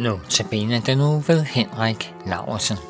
Notabene den nu ved Henrik Laursen.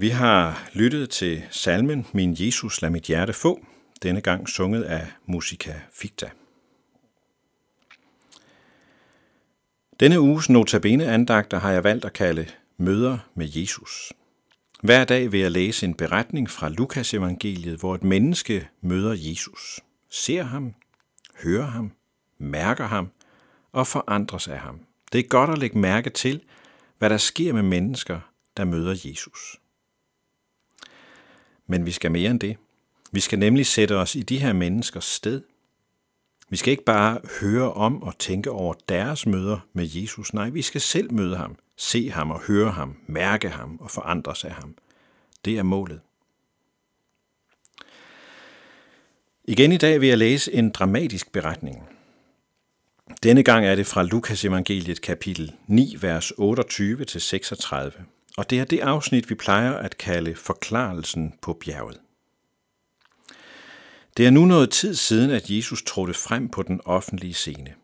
Vi har lyttet til salmen Min Jesus lad mit hjerte få, denne gang sunget af Musica Ficta. Denne uges notabene andagter har jeg valgt at kalde Møder med Jesus. Hver dag vil jeg læse en beretning fra Lukas evangeliet, hvor et menneske møder Jesus, ser ham, hører ham, mærker ham og forandres af ham. Det er godt at lægge mærke til, hvad der sker med mennesker, der møder Jesus. Men vi skal mere end det. Vi skal nemlig sætte os i de her menneskers sted. Vi skal ikke bare høre om og tænke over deres møder med Jesus. Nej, vi skal selv møde ham, se ham og høre ham, mærke ham og forandres af ham. Det er målet. Igen i dag vil jeg læse en dramatisk beretning. Denne gang er det fra Lukas evangeliet kapitel 9, vers 28-36 og det er det afsnit, vi plejer at kalde forklarelsen på bjerget. Det er nu noget tid siden, at Jesus trådte frem på den offentlige scene.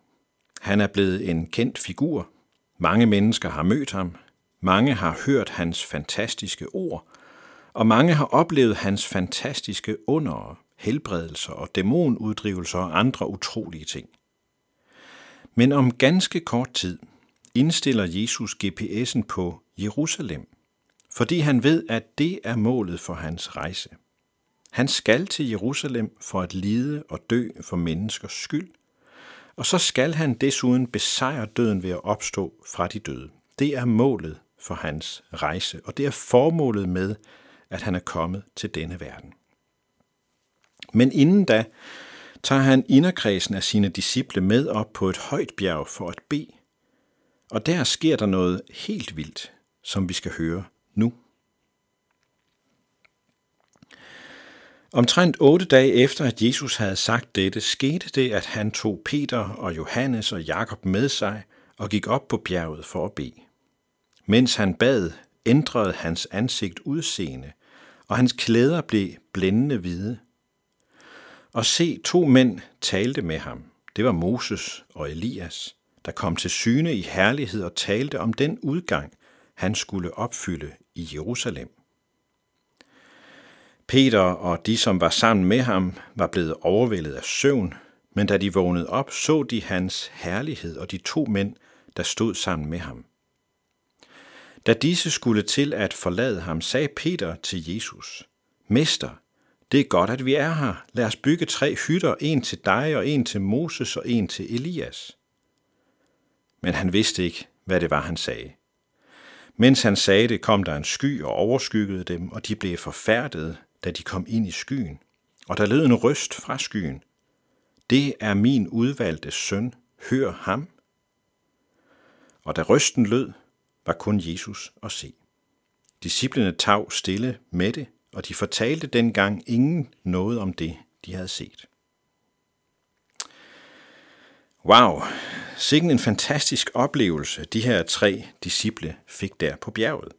Han er blevet en kendt figur. Mange mennesker har mødt ham. Mange har hørt hans fantastiske ord. Og mange har oplevet hans fantastiske under, helbredelser og dæmonuddrivelser og andre utrolige ting. Men om ganske kort tid indstiller Jesus GPS'en på Jerusalem, fordi han ved, at det er målet for hans rejse. Han skal til Jerusalem for at lide og dø for menneskers skyld, og så skal han desuden besejre døden ved at opstå fra de døde. Det er målet for hans rejse, og det er formålet med, at han er kommet til denne verden. Men inden da tager han inderkredsen af sine disciple med op på et højt bjerg for at bede, og der sker der noget helt vildt, som vi skal høre nu. Omtrent otte dage efter, at Jesus havde sagt dette, skete det, at han tog Peter og Johannes og Jakob med sig og gik op på bjerget for at bede. Mens han bad, ændrede hans ansigt udseende, og hans klæder blev blændende hvide. Og se, to mænd talte med ham. Det var Moses og Elias, der kom til syne i herlighed og talte om den udgang, han skulle opfylde i Jerusalem. Peter og de, som var sammen med ham, var blevet overvældet af søvn, men da de vågnede op, så de hans herlighed og de to mænd, der stod sammen med ham. Da disse skulle til at forlade ham, sagde Peter til Jesus, Mester, det er godt, at vi er her. Lad os bygge tre hytter, en til dig og en til Moses og en til Elias. Men han vidste ikke, hvad det var, han sagde. Mens han sagde det, kom der en sky og overskyggede dem, og de blev forfærdede, da de kom ind i skyen. Og der lød en røst fra skyen. Det er min udvalgte søn, hør ham. Og da røsten lød, var kun Jesus at se. Disciplene tav stille med det, og de fortalte dengang ingen noget om det, de havde set. Wow, sikken en fantastisk oplevelse, de her tre disciple fik der på bjerget.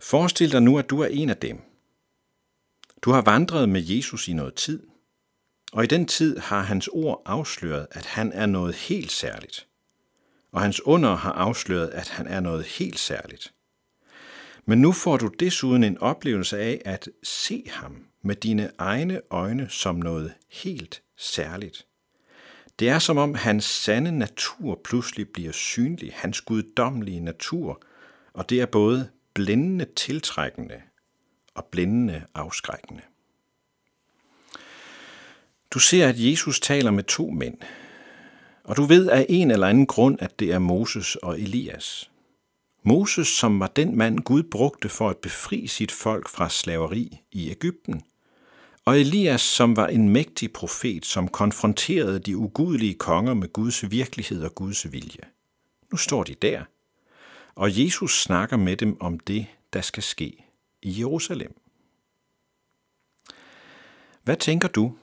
Forestil dig nu, at du er en af dem. Du har vandret med Jesus i noget tid, og i den tid har hans ord afsløret, at han er noget helt særligt. Og hans under har afsløret, at han er noget helt særligt. Men nu får du desuden en oplevelse af at se ham med dine egne øjne som noget helt særligt. Det er som om hans sande natur pludselig bliver synlig, hans guddommelige natur, og det er både blændende tiltrækkende og blændende afskrækkende. Du ser, at Jesus taler med to mænd, og du ved af en eller anden grund, at det er Moses og Elias. Moses, som var den mand Gud brugte for at befri sit folk fra slaveri i Ægypten, og Elias, som var en mægtig profet, som konfronterede de ugudelige konger med Guds virkelighed og Guds vilje. Nu står de der, og Jesus snakker med dem om det, der skal ske i Jerusalem. Hvad tænker du?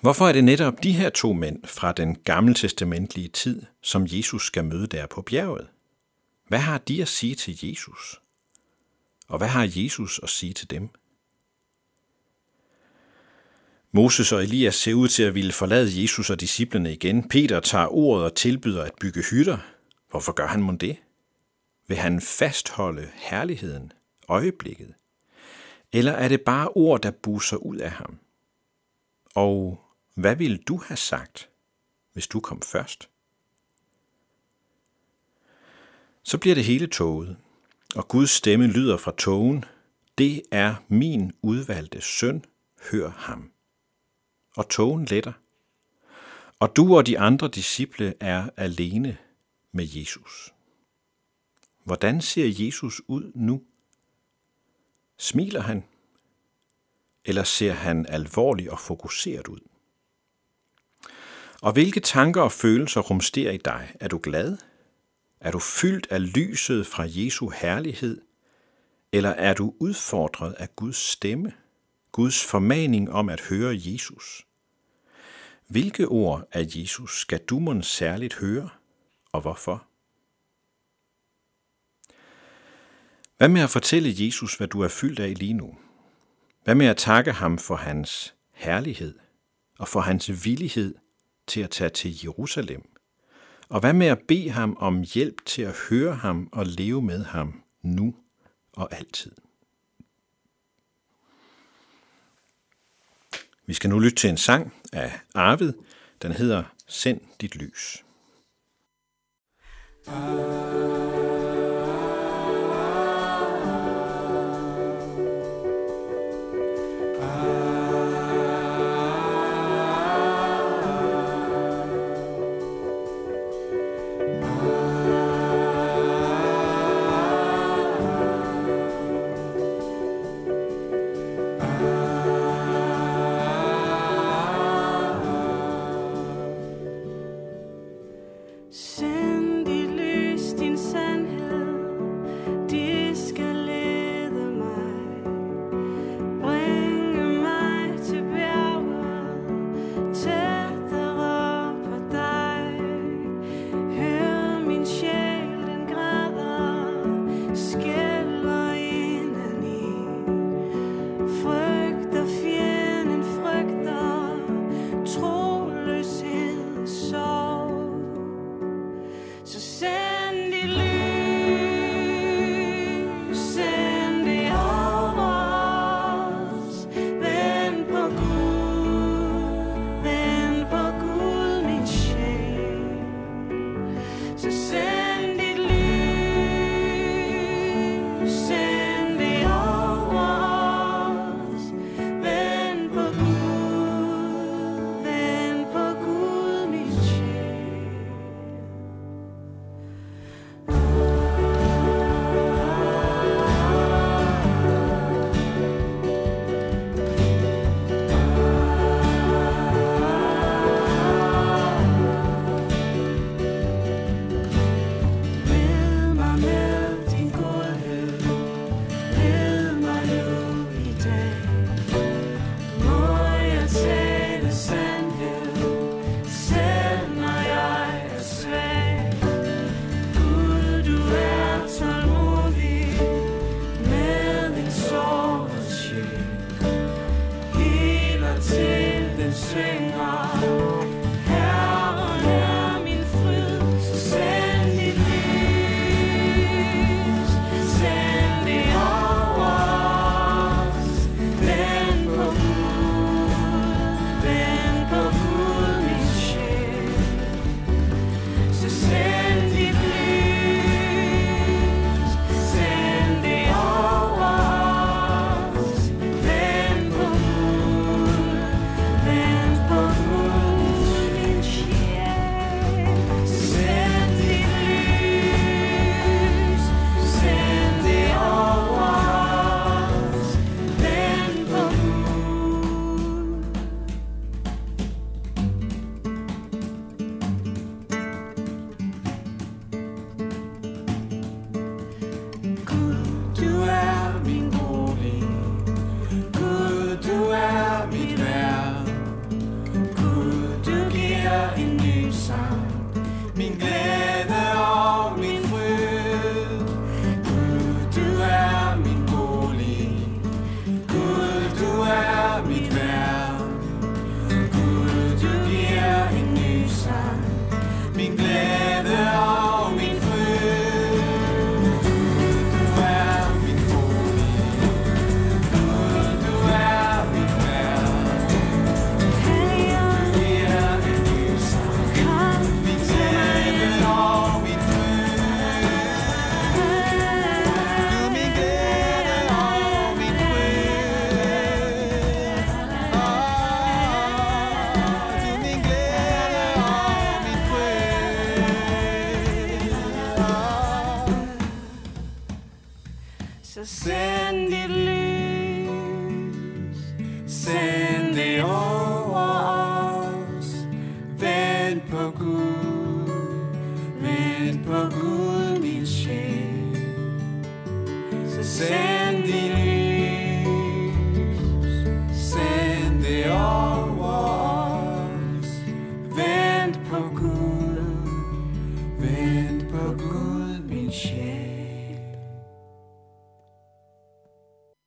Hvorfor er det netop de her to mænd fra den gammeltestamentlige tid, som Jesus skal møde der på bjerget? Hvad har de at sige til Jesus? Og hvad har Jesus at sige til dem? Moses og Elias ser ud til at ville forlade Jesus og disciplene igen. Peter tager ordet og tilbyder at bygge hytter. Hvorfor gør han mon det? Vil han fastholde herligheden, øjeblikket? Eller er det bare ord, der buser ud af ham? Og hvad ville du have sagt, hvis du kom først? Så bliver det hele toget, og Guds stemme lyder fra togen. Det er min udvalgte søn, hør ham. Og togen letter. Og du og de andre disciple er alene med Jesus. Hvordan ser Jesus ud nu? Smiler han? Eller ser han alvorlig og fokuseret ud? Og hvilke tanker og følelser rumsterer i dig? Er du glad? Er du fyldt af lyset fra Jesu herlighed? Eller er du udfordret af Guds stemme? Guds formaning om at høre Jesus? Hvilke ord af Jesus skal du mon særligt høre, og hvorfor? Hvad med at fortælle Jesus, hvad du er fyldt af lige nu? Hvad med at takke ham for hans herlighed og for hans villighed til at tage til Jerusalem? Og hvad med at bede ham om hjælp til at høre ham og leve med ham nu og altid? Vi skal nu lytte til en sang af Arvid. Den hedder Send dit lys. Ah. Send sing Vent på Gud, vent på Gud, min sjæl. Så sæt